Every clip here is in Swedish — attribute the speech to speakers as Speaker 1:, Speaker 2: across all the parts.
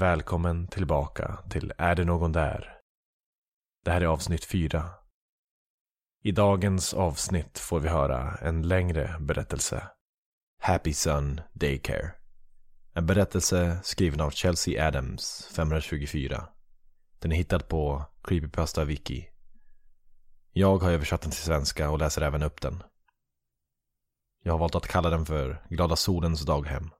Speaker 1: Välkommen tillbaka till Är det någon där? Det här är avsnitt 4. I dagens avsnitt får vi höra en längre berättelse. Happy Sun Daycare. En berättelse skriven av Chelsea Adams, 524. Den är hittad på Creepypasta Wiki. Jag har översatt den till svenska och läser även upp den. Jag har valt att kalla den för Glada Solens daghem.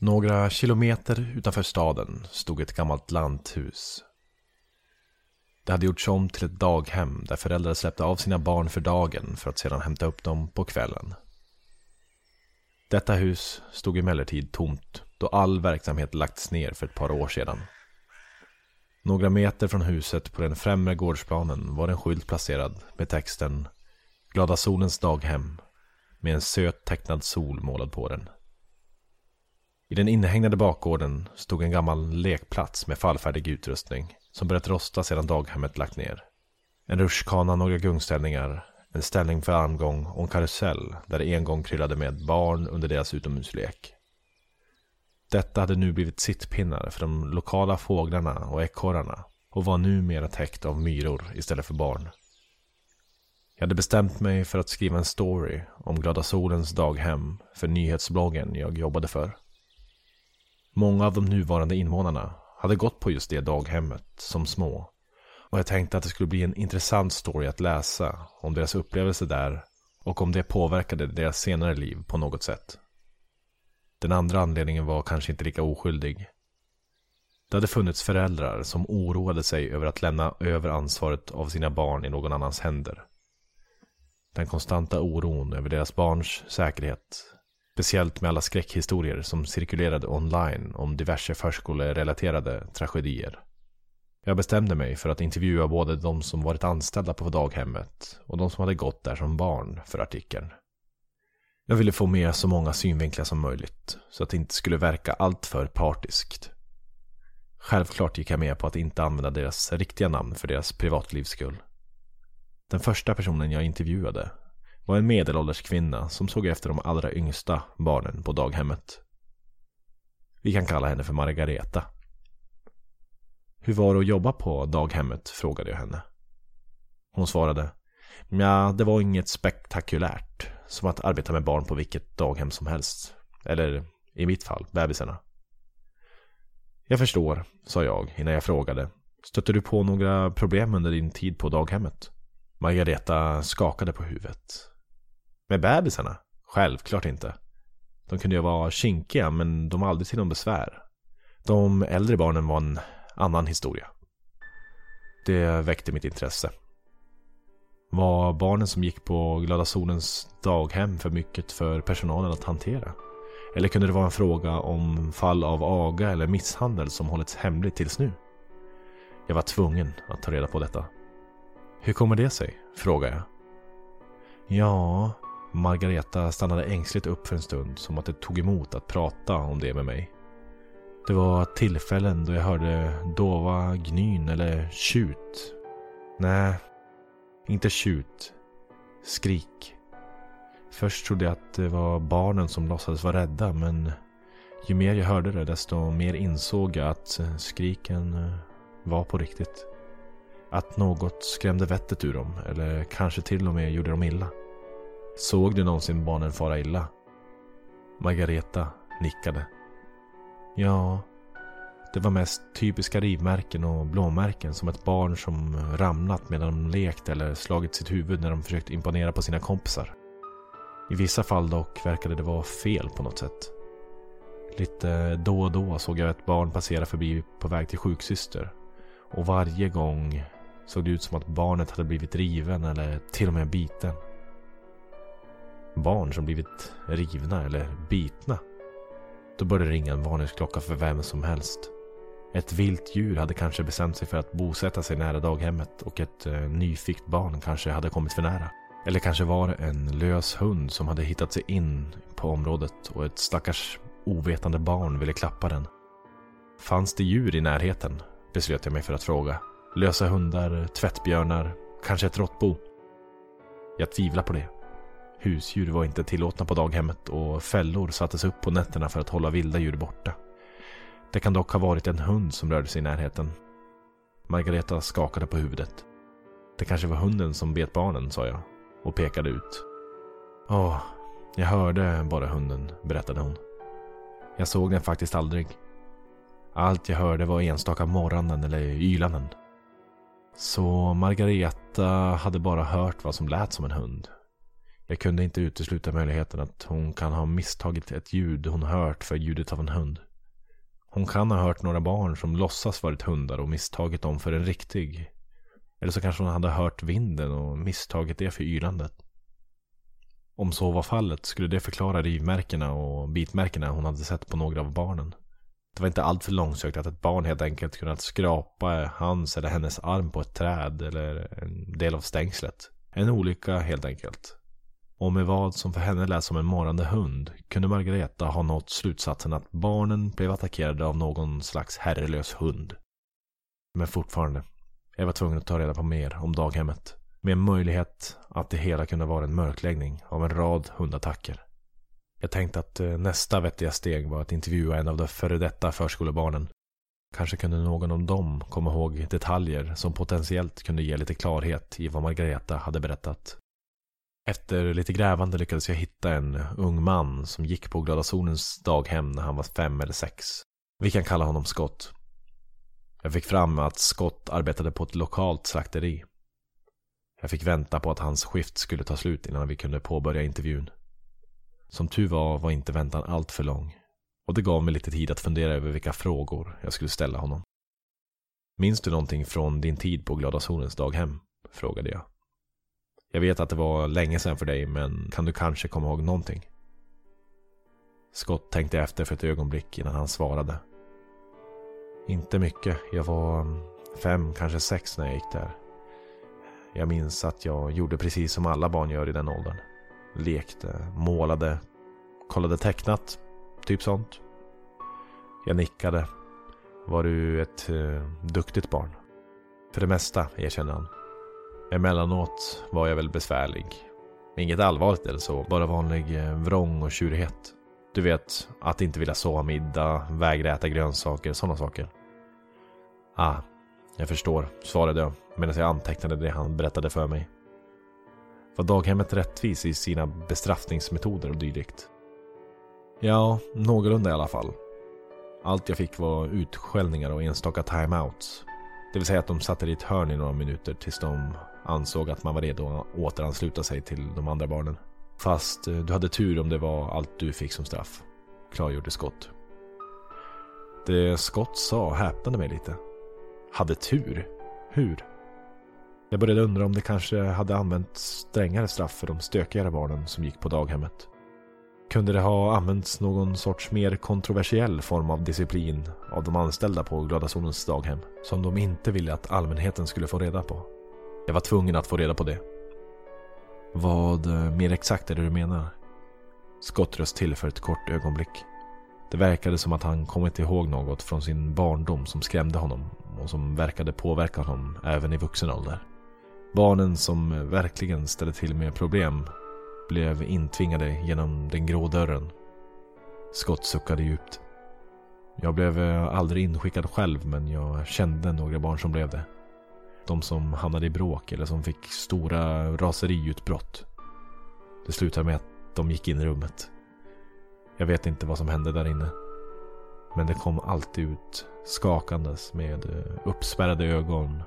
Speaker 1: Några kilometer utanför staden stod ett gammalt lanthus. Det hade gjorts om till ett daghem där föräldrar släppte av sina barn för dagen för att sedan hämta upp dem på kvällen. Detta hus stod emellertid tomt då all verksamhet lagts ner för ett par år sedan. Några meter från huset på den främre gårdsplanen var en skylt placerad med texten Glada solens daghem med en söt tecknad sol målad på den. I den inhägnade bakgården stod en gammal lekplats med fallfärdig utrustning som börjat rosta sedan daghemmet lagt ner. En rutschkana, några gungställningar, en ställning för armgång och en karusell där det en gång kryllade med barn under deras utomhuslek. Detta hade nu blivit sittpinnar för de lokala fåglarna och ekorrarna och var numera täckt av myror istället för barn. Jag hade bestämt mig för att skriva en story om Glada Solens daghem för nyhetsbloggen jag jobbade för. Många av de nuvarande invånarna hade gått på just det daghemmet som små. Och jag tänkte att det skulle bli en intressant story att läsa om deras upplevelse där och om det påverkade deras senare liv på något sätt. Den andra anledningen var kanske inte lika oskyldig. Det hade funnits föräldrar som oroade sig över att lämna över ansvaret av sina barn i någon annans händer. Den konstanta oron över deras barns säkerhet Speciellt med alla skräckhistorier som cirkulerade online om diverse förskolerelaterade tragedier. Jag bestämde mig för att intervjua både de som varit anställda på daghemmet och de som hade gått där som barn för artikeln. Jag ville få med så många synvinklar som möjligt så att det inte skulle verka alltför partiskt. Självklart gick jag med på att inte använda deras riktiga namn för deras privatlivs skull. Den första personen jag intervjuade var en medelålders kvinna som såg efter de allra yngsta barnen på daghemmet. Vi kan kalla henne för Margareta. Hur var det att jobba på daghemmet? frågade jag henne. Hon svarade. Ja, det var inget spektakulärt. Som att arbeta med barn på vilket daghem som helst. Eller i mitt fall, bebisarna. Jag förstår, sa jag innan jag frågade. Stötte du på några problem under din tid på daghemmet? Margareta skakade på huvudet. Med bebisarna? Självklart inte. De kunde ju vara kinkiga men de var aldrig till någon besvär. De äldre barnen var en annan historia. Det väckte mitt intresse. Var barnen som gick på Glada Solens daghem för mycket för personalen att hantera? Eller kunde det vara en fråga om fall av aga eller misshandel som hållits hemligt tills nu? Jag var tvungen att ta reda på detta. Hur kommer det sig? frågade jag. Ja, Margareta stannade ängsligt upp för en stund som att det tog emot att prata om det med mig. Det var tillfällen då jag hörde dova gnyn eller tjut. Nej, inte tjut. Skrik. Först trodde jag att det var barnen som låtsades vara rädda men ju mer jag hörde det desto mer insåg jag att skriken var på riktigt. Att något skrämde vettet ur dem eller kanske till och med gjorde dem illa. Såg du någonsin barnen fara illa? Margareta nickade. Ja, det var mest typiska rivmärken och blåmärken som ett barn som ramlat medan de lekt eller slagit sitt huvud när de försökt imponera på sina kompisar. I vissa fall dock verkade det vara fel på något sätt. Lite då och då såg jag ett barn passera förbi på väg till sjuksyster. Och varje gång såg det ut som att barnet hade blivit riven eller till och med biten. Barn som blivit rivna eller bitna. Då började det ringa en varningsklocka för vem som helst. Ett vilt djur hade kanske bestämt sig för att bosätta sig nära daghemmet och ett eh, nyfikt barn kanske hade kommit för nära. Eller kanske var det en lös hund som hade hittat sig in på området och ett stackars ovetande barn ville klappa den. Fanns det djur i närheten? Beslöt jag mig för att fråga. Lösa hundar, tvättbjörnar, kanske ett råttbo? Jag tvivlar på det. Husdjur var inte tillåtna på daghemmet och fällor sattes upp på nätterna för att hålla vilda djur borta. Det kan dock ha varit en hund som rörde sig i närheten. Margareta skakade på huvudet. Det kanske var hunden som bet barnen, sa jag och pekade ut. Åh, jag hörde bara hunden, berättade hon. Jag såg den faktiskt aldrig. Allt jag hörde var enstaka morranden eller ylanden. Så Margareta hade bara hört vad som lät som en hund. Jag kunde inte utesluta möjligheten att hon kan ha misstagit ett ljud hon hört för ljudet av en hund. Hon kan ha hört några barn som låtsas varit hundar och misstagit dem för en riktig. Eller så kanske hon hade hört vinden och misstagit det för ylandet. Om så var fallet skulle det förklara rivmärkena och bitmärkena hon hade sett på några av barnen. Det var inte alltför långsökt att ett barn helt enkelt kunnat skrapa hans eller hennes arm på ett träd eller en del av stängslet. En olycka helt enkelt. Och med vad som för henne lät som en morrande hund kunde Margareta ha nått slutsatsen att barnen blev attackerade av någon slags herrelös hund. Men fortfarande, jag var tvungen att ta reda på mer om daghemmet. Med en möjlighet att det hela kunde vara en mörkläggning av en rad hundattacker. Jag tänkte att eh, nästa vettiga steg var att intervjua en av de före detta förskolebarnen. Kanske kunde någon av dem komma ihåg detaljer som potentiellt kunde ge lite klarhet i vad Margareta hade berättat. Efter lite grävande lyckades jag hitta en ung man som gick på Glada Solens daghem när han var fem eller sex. Vi kan kalla honom Scott. Jag fick fram att Scott arbetade på ett lokalt slakteri. Jag fick vänta på att hans skift skulle ta slut innan vi kunde påbörja intervjun. Som tur var var inte väntan allt för lång. Och det gav mig lite tid att fundera över vilka frågor jag skulle ställa honom. Minns du någonting från din tid på Glada Solens daghem? Frågade jag. Jag vet att det var länge sedan för dig, men kan du kanske komma ihåg någonting? Scott tänkte efter för ett ögonblick innan han svarade. Inte mycket. Jag var fem, kanske sex när jag gick där. Jag minns att jag gjorde precis som alla barn gör i den åldern. Lekte, målade, kollade tecknat, typ sånt. Jag nickade. Var du ett eh, duktigt barn? För det mesta, erkänner han. Emellanåt var jag väl besvärlig. Inget allvarligt eller så, bara vanlig eh, vrång och tjurighet. Du vet, att inte vilja sova middag, vägra äta grönsaker, sådana saker. Ah, jag förstår, svarade jag medan jag antecknade det han berättade för mig. Var daghemmet rättvis i sina bestraffningsmetoder och dylikt? Ja, någorlunda i alla fall. Allt jag fick var utskällningar och enstaka timeouts. Det vill säga att de satte dig i ett hörn i några minuter tills de ansåg att man var redo att återansluta sig till de andra barnen. Fast eh, du hade tur om det var allt du fick som straff, klargjorde Scott. Det Scott sa häpnade mig lite. Hade tur? Hur? Jag började undra om det kanske hade använt strängare straff för de stökigare barnen som gick på daghemmet. Kunde det ha använts någon sorts mer kontroversiell form av disciplin av de anställda på Glada Solens daghem som de inte ville att allmänheten skulle få reda på? Jag var tvungen att få reda på det. Vad eh, mer exakt är det du menar? Scott röst till för ett kort ögonblick. Det verkade som att han kommit ihåg något från sin barndom som skrämde honom och som verkade påverka honom även i vuxen ålder. Barnen som verkligen ställde till med problem blev intvingade genom den grå dörren. Scott suckade djupt. Jag blev eh, aldrig inskickad själv men jag kände några barn som blev det. De som hamnade i bråk eller som fick stora raseriutbrott. Det slutade med att de gick in i rummet. Jag vet inte vad som hände där inne. Men det kom alltid ut skakandes med eh, uppspärrade ögon.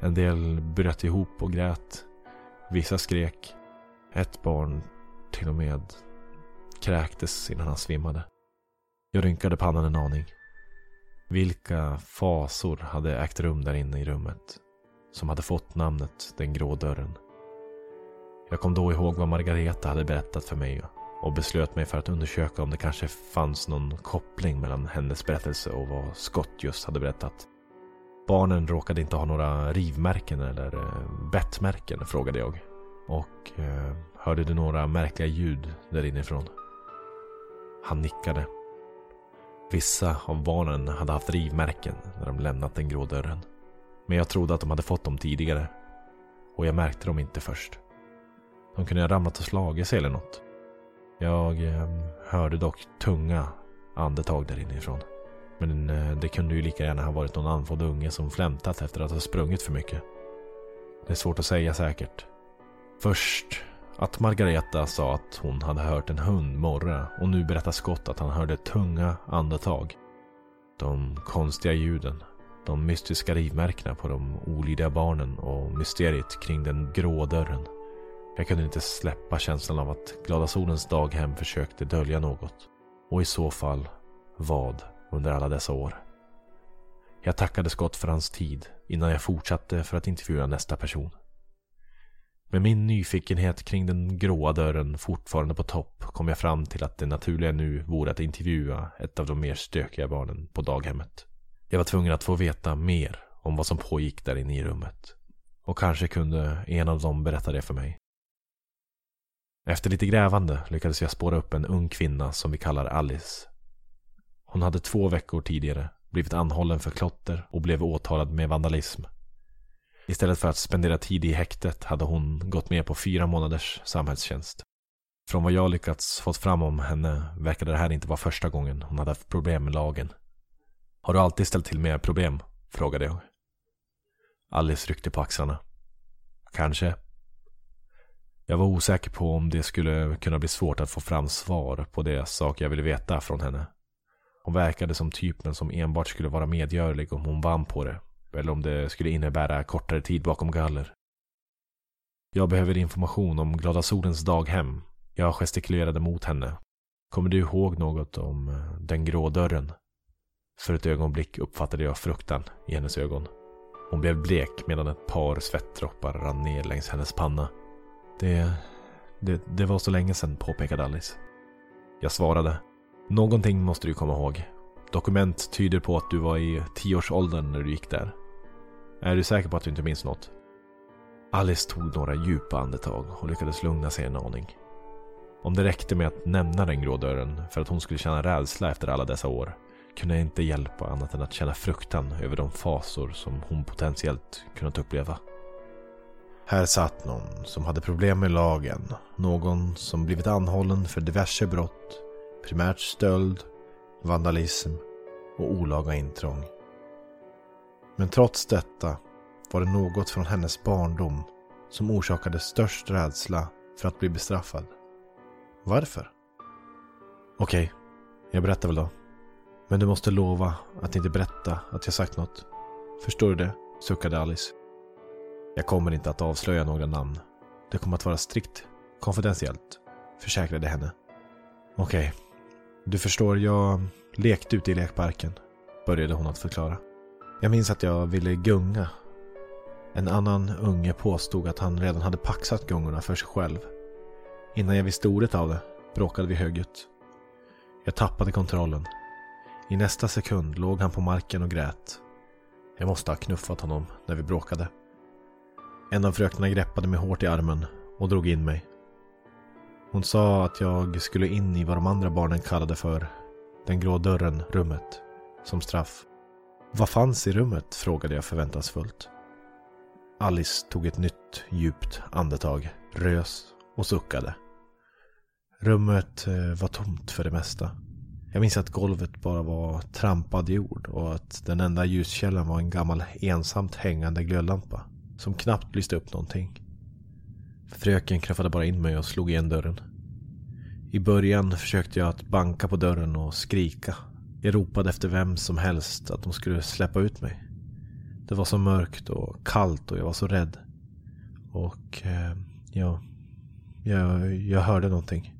Speaker 1: En del bröt ihop och grät. Vissa skrek. Ett barn till och med kräktes innan han svimmade. Jag rynkade pannan en aning. Vilka fasor hade ägt rum där inne i rummet? Som hade fått namnet Den grå dörren. Jag kom då ihåg vad Margareta hade berättat för mig och beslöt mig för att undersöka om det kanske fanns någon koppling mellan hennes berättelse och vad Scott just hade berättat. Barnen råkade inte ha några rivmärken eller eh, bettmärken, frågade jag. Och eh, hörde du några märkliga ljud där inifrån? Han nickade. Vissa av barnen hade haft rivmärken när de lämnat den grå dörren. Men jag trodde att de hade fått dem tidigare. Och jag märkte dem inte först. De kunde ha ramlat och slagit sig eller något. Jag eh, hörde dock tunga andetag där inifrån. Men eh, det kunde ju lika gärna ha varit någon andfådd unge som flämtat efter att ha sprungit för mycket. Det är svårt att säga säkert. Först att Margareta sa att hon hade hört en hund morra och nu berättar Scott att han hörde tunga andetag. De konstiga ljuden, de mystiska rivmärkena på de olydiga barnen och mysteriet kring den grå dörren. Jag kunde inte släppa känslan av att Glada Solens daghem försökte dölja något. Och i så fall, vad under alla dessa år? Jag tackade Scott för hans tid innan jag fortsatte för att intervjua nästa person. Med min nyfikenhet kring den gråa dörren fortfarande på topp kom jag fram till att det naturliga nu vore att intervjua ett av de mer stökiga barnen på daghemmet. Jag var tvungen att få veta mer om vad som pågick där inne i rummet. Och kanske kunde en av dem berätta det för mig. Efter lite grävande lyckades jag spåra upp en ung kvinna som vi kallar Alice. Hon hade två veckor tidigare blivit anhållen för klotter och blev åtalad med vandalism. Istället för att spendera tid i häktet hade hon gått med på fyra månaders samhällstjänst. Från vad jag lyckats fått fram om henne verkade det här inte vara första gången hon hade haft problem med lagen. Har du alltid ställt till med problem? frågade jag. Alice ryckte på axlarna. Kanske. Jag var osäker på om det skulle kunna bli svårt att få fram svar på det saker jag ville veta från henne. Hon verkade som typen som enbart skulle vara medgörlig om hon vann på det. Eller om det skulle innebära kortare tid bakom galler. Jag behöver information om Glada Solens daghem. Jag gestikulerade mot henne. Kommer du ihåg något om eh, den grå dörren? För ett ögonblick uppfattade jag fruktan i hennes ögon. Hon blev blek medan ett par svettdroppar rann ner längs hennes panna. Det, det, det var så länge sedan, påpekade Alice. Jag svarade. Någonting måste du komma ihåg. Dokument tyder på att du var i tioårsåldern när du gick där. Är du säker på att du inte minns något? Alice tog några djupa andetag och lyckades lugna sig en aning. Om det räckte med att nämna den grå dörren för att hon skulle känna rädsla efter alla dessa år kunde jag inte hjälpa annat än att känna fruktan över de fasor som hon potentiellt kunnat uppleva. Här satt någon som hade problem med lagen. Någon som blivit anhållen för diverse brott. Primärt stöld, vandalism och olaga intrång. Men trots detta var det något från hennes barndom som orsakade störst rädsla för att bli bestraffad. Varför? Okej, jag berättar väl då. Men du måste lova att inte berätta att jag sagt något. Förstår du det? suckade Alice. Jag kommer inte att avslöja några namn. Det kommer att vara strikt konfidentiellt, försäkrade henne. Okej, du förstår, jag lekte ute i lekparken, började hon att förklara. Jag minns att jag ville gunga. En annan unge påstod att han redan hade paxat gungorna för sig själv. Innan jag visste ordet av det bråkade vi högljutt. Jag tappade kontrollen. I nästa sekund låg han på marken och grät. Jag måste ha knuffat honom när vi bråkade. En av fröknarna greppade mig hårt i armen och drog in mig. Hon sa att jag skulle in i vad de andra barnen kallade för den grå dörren, rummet, som straff. Vad fanns i rummet? frågade jag förväntansfullt. Alice tog ett nytt djupt andetag, rös och suckade. Rummet eh, var tomt för det mesta. Jag minns att golvet bara var trampad jord och att den enda ljuskällan var en gammal ensamt hängande glödlampa som knappt lyste upp någonting. Fröken knuffade bara in mig och slog igen dörren. I början försökte jag att banka på dörren och skrika. Jag ropade efter vem som helst att de skulle släppa ut mig. Det var så mörkt och kallt och jag var så rädd. Och eh, ja, jag, jag hörde någonting.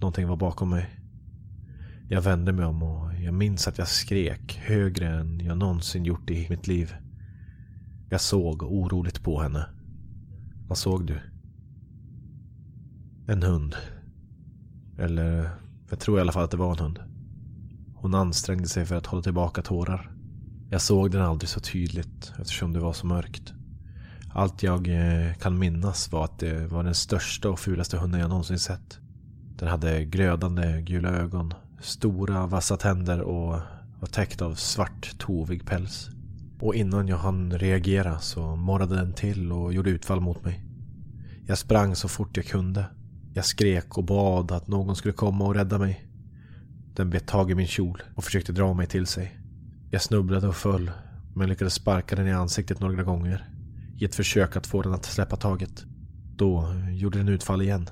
Speaker 1: Någonting var bakom mig. Jag vände mig om och jag minns att jag skrek högre än jag någonsin gjort i mitt liv. Jag såg oroligt på henne. Vad såg du? En hund. Eller, jag tror i alla fall att det var en hund. Hon ansträngde sig för att hålla tillbaka tårar. Jag såg den aldrig så tydligt eftersom det var så mörkt. Allt jag eh, kan minnas var att det var den största och fulaste hunden jag någonsin sett. Den hade glödande gula ögon, stora vassa tänder och var täckt av svart tovig päls. Och innan jag hann reagera så morrade den till och gjorde utfall mot mig. Jag sprang så fort jag kunde. Jag skrek och bad att någon skulle komma och rädda mig. Den bet tag i min kjol och försökte dra mig till sig. Jag snubblade och föll, men lyckades sparka den i ansiktet några gånger. I ett försök att få den att släppa taget. Då gjorde den utfall igen.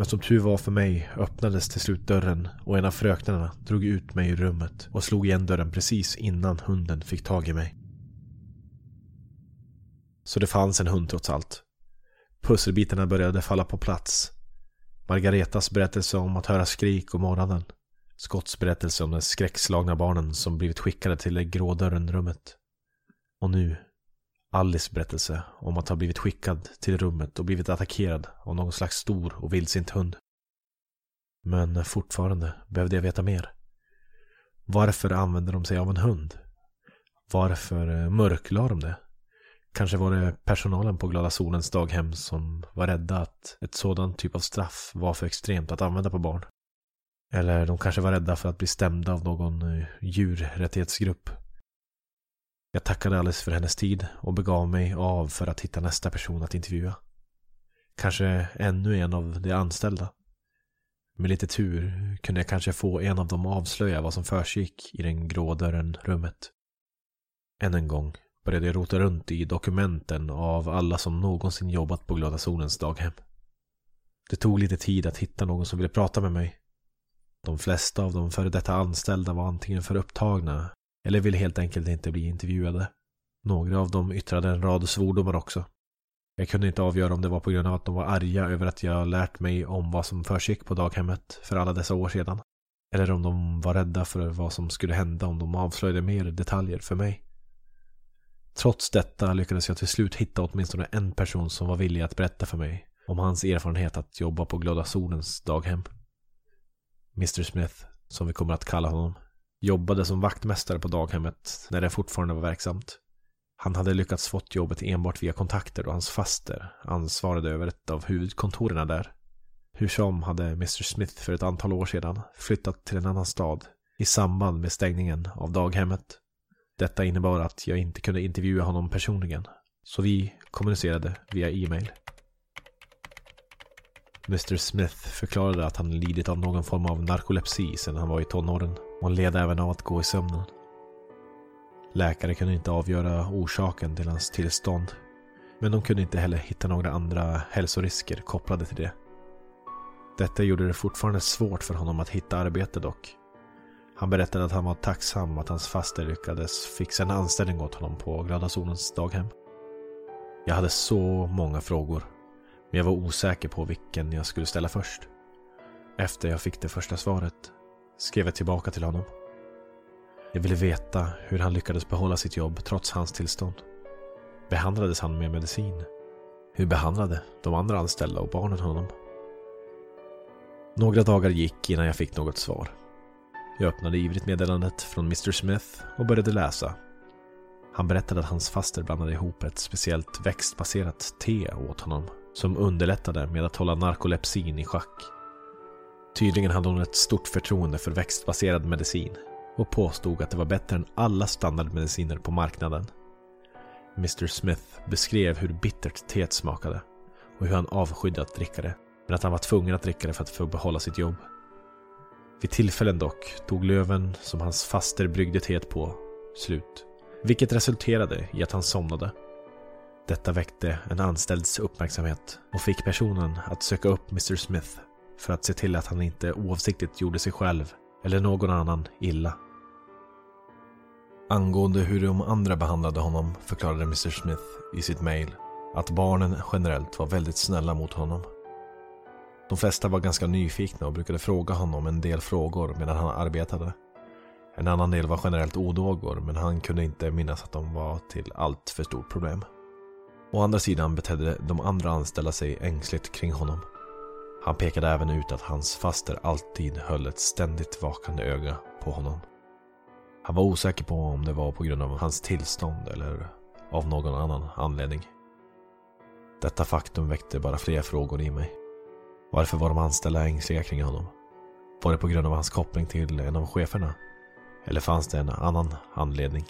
Speaker 1: Men som tur var för mig öppnades till slut dörren och en av fröknarna drog ut mig ur rummet och slog igen dörren precis innan hunden fick tag i mig. Så det fanns en hund trots allt. Pusselbitarna började falla på plats. Margaretas berättelse om att höra skrik om morgonen. Scotts berättelse om de skräckslagna barnen som blivit skickade till det grådörren rummet. Och nu Alice berättelse om att ha blivit skickad till rummet och blivit attackerad av någon slags stor och vildsint hund. Men fortfarande behövde jag veta mer. Varför använde de sig av en hund? Varför eh, mörklade de det? Kanske var det personalen på Glada Solens daghem som var rädda att ett sådant typ av straff var för extremt att använda på barn. Eller de kanske var rädda för att bli stämda av någon eh, djurrättighetsgrupp. Jag tackade Alice för hennes tid och begav mig av för att hitta nästa person att intervjua. Kanske ännu en av de anställda. Med lite tur kunde jag kanske få en av dem avslöja vad som försiggick i den grå dörren rummet. Än en gång började jag rota runt i dokumenten av alla som någonsin jobbat på Glada Solens daghem. Det tog lite tid att hitta någon som ville prata med mig. De flesta av de före detta anställda var antingen för upptagna eller ville helt enkelt inte bli intervjuade. Några av dem yttrade en rad svordomar också. Jag kunde inte avgöra om det var på grund av att de var arga över att jag lärt mig om vad som försiggick på daghemmet för alla dessa år sedan. Eller om de var rädda för vad som skulle hända om de avslöjade mer detaljer för mig. Trots detta lyckades jag till slut hitta åtminstone en person som var villig att berätta för mig om hans erfarenhet att jobba på Glada Solens daghem. Mr Smith, som vi kommer att kalla honom, jobbade som vaktmästare på daghemmet när det fortfarande var verksamt. Han hade lyckats fått jobbet enbart via kontakter och hans faster ansvarade över ett av huvudkontoren där. Hur som hade Mr Smith för ett antal år sedan flyttat till en annan stad i samband med stängningen av daghemmet. Detta innebar att jag inte kunde intervjua honom personligen, så vi kommunicerade via e-mail. Mr Smith förklarade att han lidit av någon form av narkolepsi sedan han var i tonåren hon led även av att gå i sömnen. Läkare kunde inte avgöra orsaken till hans tillstånd. Men de kunde inte heller hitta några andra hälsorisker kopplade till det. Detta gjorde det fortfarande svårt för honom att hitta arbete dock. Han berättade att han var tacksam att hans faster lyckades fixa en anställning åt honom på Glada Solens daghem. Jag hade så många frågor, men jag var osäker på vilken jag skulle ställa först. Efter jag fick det första svaret skrev jag tillbaka till honom. Jag ville veta hur han lyckades behålla sitt jobb trots hans tillstånd. Behandlades han med medicin? Hur behandlade de andra anställda och barnen honom? Några dagar gick innan jag fick något svar. Jag öppnade ivrigt meddelandet från Mr Smith och började läsa. Han berättade att hans faster blandade ihop ett speciellt växtbaserat te åt honom som underlättade med att hålla narkolepsin i schack. Tydligen hade hon ett stort förtroende för växtbaserad medicin och påstod att det var bättre än alla standardmediciner på marknaden. Mr Smith beskrev hur bittert teet smakade och hur han avskydde att dricka det, men att han var tvungen att dricka det för att få behålla sitt jobb. Vid tillfällen dock tog löven som hans faster bryggde teet på slut, vilket resulterade i att han somnade. Detta väckte en anställds uppmärksamhet och fick personen att söka upp Mr Smith för att se till att han inte oavsiktligt gjorde sig själv eller någon annan illa. Angående hur de andra behandlade honom förklarade Mr Smith i sitt mail att barnen generellt var väldigt snälla mot honom. De flesta var ganska nyfikna och brukade fråga honom en del frågor medan han arbetade. En annan del var generellt odågor men han kunde inte minnas att de var till allt för stort problem. Å andra sidan betedde de andra anställda sig ängsligt kring honom. Han pekade även ut att hans faster alltid höll ett ständigt vakande öga på honom. Han var osäker på om det var på grund av hans tillstånd eller av någon annan anledning. Detta faktum väckte bara fler frågor i mig. Varför var de anställda ängsliga kring honom? Var det på grund av hans koppling till en av cheferna? Eller fanns det en annan anledning?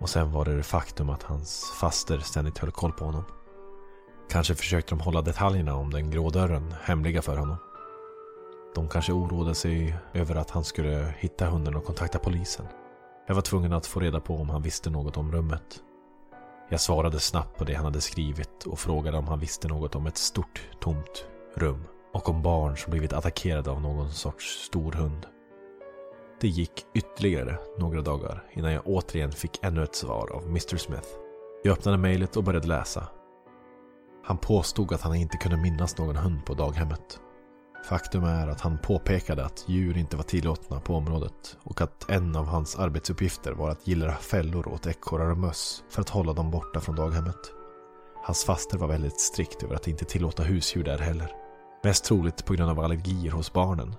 Speaker 1: Och sen var det det faktum att hans faster ständigt höll koll på honom. Kanske försökte de hålla detaljerna om den grå dörren hemliga för honom. De kanske oroade sig över att han skulle hitta hunden och kontakta polisen. Jag var tvungen att få reda på om han visste något om rummet. Jag svarade snabbt på det han hade skrivit och frågade om han visste något om ett stort, tomt rum och om barn som blivit attackerade av någon sorts stor hund. Det gick ytterligare några dagar innan jag återigen fick ännu ett svar av Mr Smith. Jag öppnade mejlet och började läsa. Han påstod att han inte kunde minnas någon hund på daghemmet. Faktum är att han påpekade att djur inte var tillåtna på området och att en av hans arbetsuppgifter var att gillra fällor åt ekorrar och möss för att hålla dem borta från daghemmet. Hans faster var väldigt strikt över att inte tillåta husdjur där heller. Mest troligt på grund av allergier hos barnen.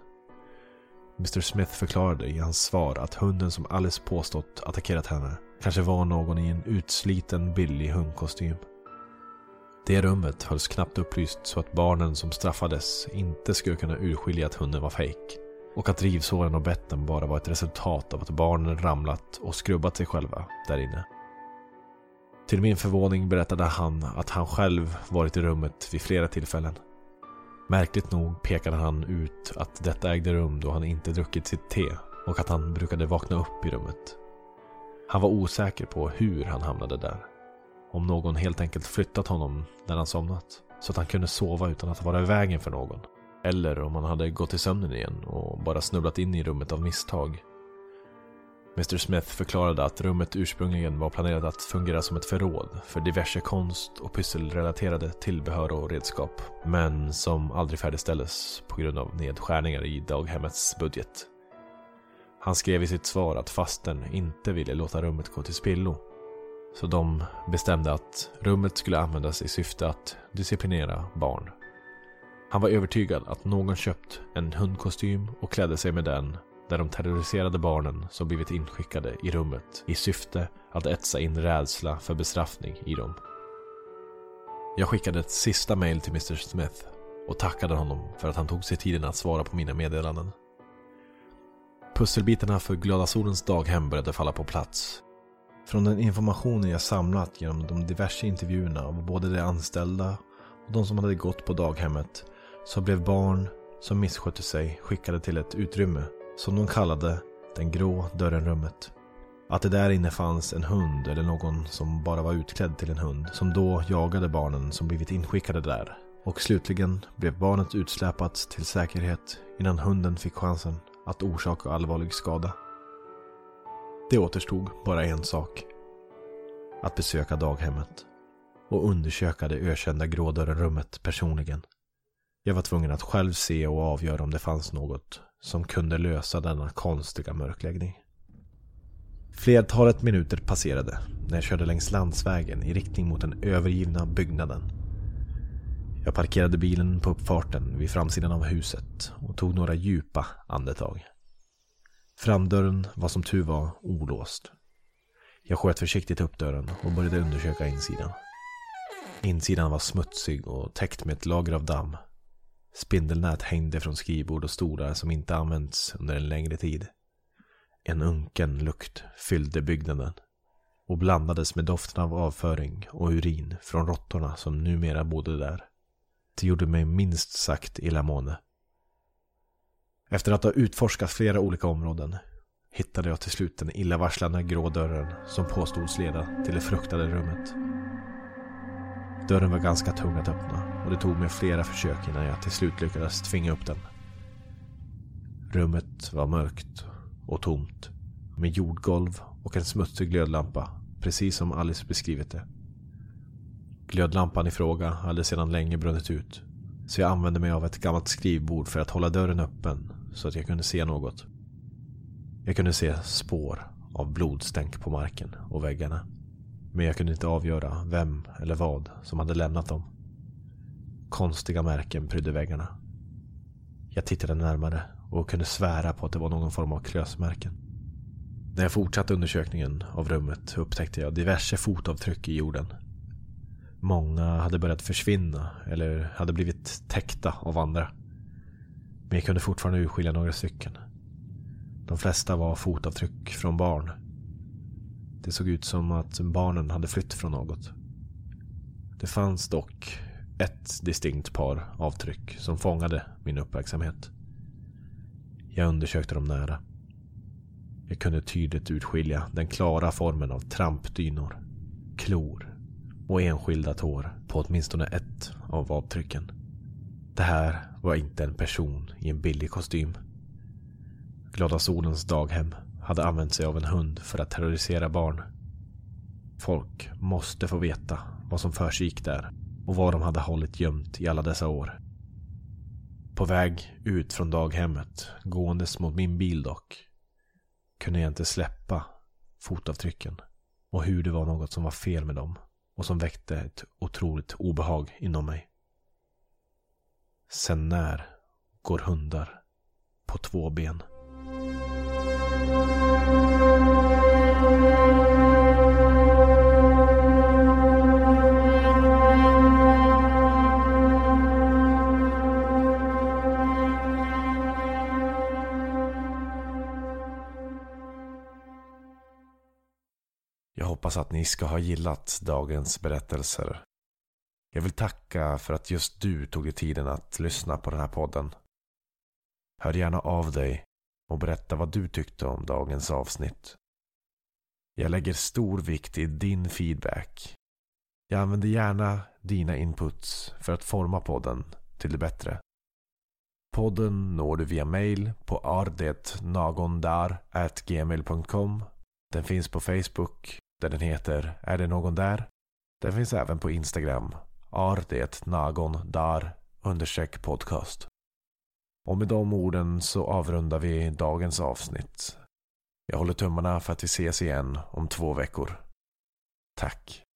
Speaker 1: Mr Smith förklarade i hans svar att hunden som Alice påstått attackerat henne kanske var någon i en utsliten billig hundkostym. Det rummet hölls knappt upplyst så att barnen som straffades inte skulle kunna urskilja att hunden var fejk. Och att rivsåren och betten bara var ett resultat av att barnen ramlat och skrubbat sig själva där inne. Till min förvåning berättade han att han själv varit i rummet vid flera tillfällen. Märkligt nog pekade han ut att detta ägde rum då han inte druckit sitt te och att han brukade vakna upp i rummet. Han var osäker på hur han hamnade där. Om någon helt enkelt flyttat honom när han somnat. Så att han kunde sova utan att vara i vägen för någon. Eller om han hade gått i sömnen igen och bara snubblat in i rummet av misstag. Mr Smith förklarade att rummet ursprungligen var planerat att fungera som ett förråd för diverse konst och pysselrelaterade tillbehör och redskap. Men som aldrig färdigställdes på grund av nedskärningar i daghemmets budget. Han skrev i sitt svar att fasten inte ville låta rummet gå till spillo så de bestämde att rummet skulle användas i syfte att disciplinera barn. Han var övertygad att någon köpt en hundkostym och klädde sig med den där de terroriserade barnen som blivit inskickade i rummet i syfte att etsa in rädsla för bestraffning i dem. Jag skickade ett sista mail till Mr Smith och tackade honom för att han tog sig tiden att svara på mina meddelanden. Pusselbitarna för Glada Solens daghem började falla på plats från den informationen jag samlat genom de diverse intervjuerna av både de anställda och de som hade gått på daghemmet så blev barn som misskötte sig skickade till ett utrymme som de kallade den grå dörrenrummet. Att det där inne fanns en hund eller någon som bara var utklädd till en hund som då jagade barnen som blivit inskickade där. Och slutligen blev barnet utsläpat till säkerhet innan hunden fick chansen att orsaka allvarlig skada. Det återstod bara en sak. Att besöka daghemmet. Och undersöka det ökända grådörrenrummet personligen. Jag var tvungen att själv se och avgöra om det fanns något som kunde lösa denna konstiga mörkläggning. Flertalet minuter passerade när jag körde längs landsvägen i riktning mot den övergivna byggnaden. Jag parkerade bilen på uppfarten vid framsidan av huset och tog några djupa andetag. Framdörren var som tur var olåst. Jag sköt försiktigt upp dörren och började undersöka insidan. Insidan var smutsig och täckt med ett lager av damm. Spindelnät hängde från skrivbord och stolar som inte använts under en längre tid. En unken lukt fyllde byggnaden och blandades med doften av avföring och urin från råttorna som numera bodde där. Det gjorde mig minst sagt illamående. Efter att ha utforskat flera olika områden hittade jag till slut den illavarslande grå dörren som påstods leda till det fruktade rummet. Dörren var ganska tung att öppna och det tog mig flera försök innan jag till slut lyckades tvinga upp den. Rummet var mörkt och tomt. Med jordgolv och en smutsig glödlampa. Precis som Alice beskrivit det. Glödlampan i fråga hade sedan länge brunnit ut. Så jag använde mig av ett gammalt skrivbord för att hålla dörren öppen så att jag kunde se något. Jag kunde se spår av blodstänk på marken och väggarna. Men jag kunde inte avgöra vem eller vad som hade lämnat dem. Konstiga märken prydde väggarna. Jag tittade närmare och kunde svära på att det var någon form av klösmärken. När jag fortsatte undersökningen av rummet upptäckte jag diverse fotavtryck i jorden. Många hade börjat försvinna eller hade blivit täckta av andra. Men jag kunde fortfarande urskilja några stycken. De flesta var fotavtryck från barn. Det såg ut som att barnen hade flytt från något. Det fanns dock ett distinkt par avtryck som fångade min uppmärksamhet. Jag undersökte dem nära. Jag kunde tydligt urskilja den klara formen av trampdynor, klor och enskilda tår på åtminstone ett av avtrycken. Det här var inte en person i en billig kostym. Glada Solens daghem hade använt sig av en hund för att terrorisera barn. Folk måste få veta vad som försiggick där och vad de hade hållit gömt i alla dessa år. På väg ut från daghemmet, gåendes mot min bil dock, kunde jag inte släppa fotavtrycken och hur det var något som var fel med dem och som väckte ett otroligt obehag inom mig. Sen när går hundar på två ben? Jag hoppas att ni ska ha gillat dagens berättelser. Jag vill tacka för att just du tog dig tiden att lyssna på den här podden. Hör gärna av dig och berätta vad du tyckte om dagens avsnitt. Jag lägger stor vikt i din feedback. Jag använder gärna dina inputs för att forma podden till det bättre. Podden når du via mail på ardetnagondar.gmail.com Den finns på Facebook där den heter Är det någon där? Den finns även på Instagram ardetnagondar understreck podcast. Och med de orden så avrundar vi dagens avsnitt. Jag håller tummarna för att vi ses igen om två veckor. Tack.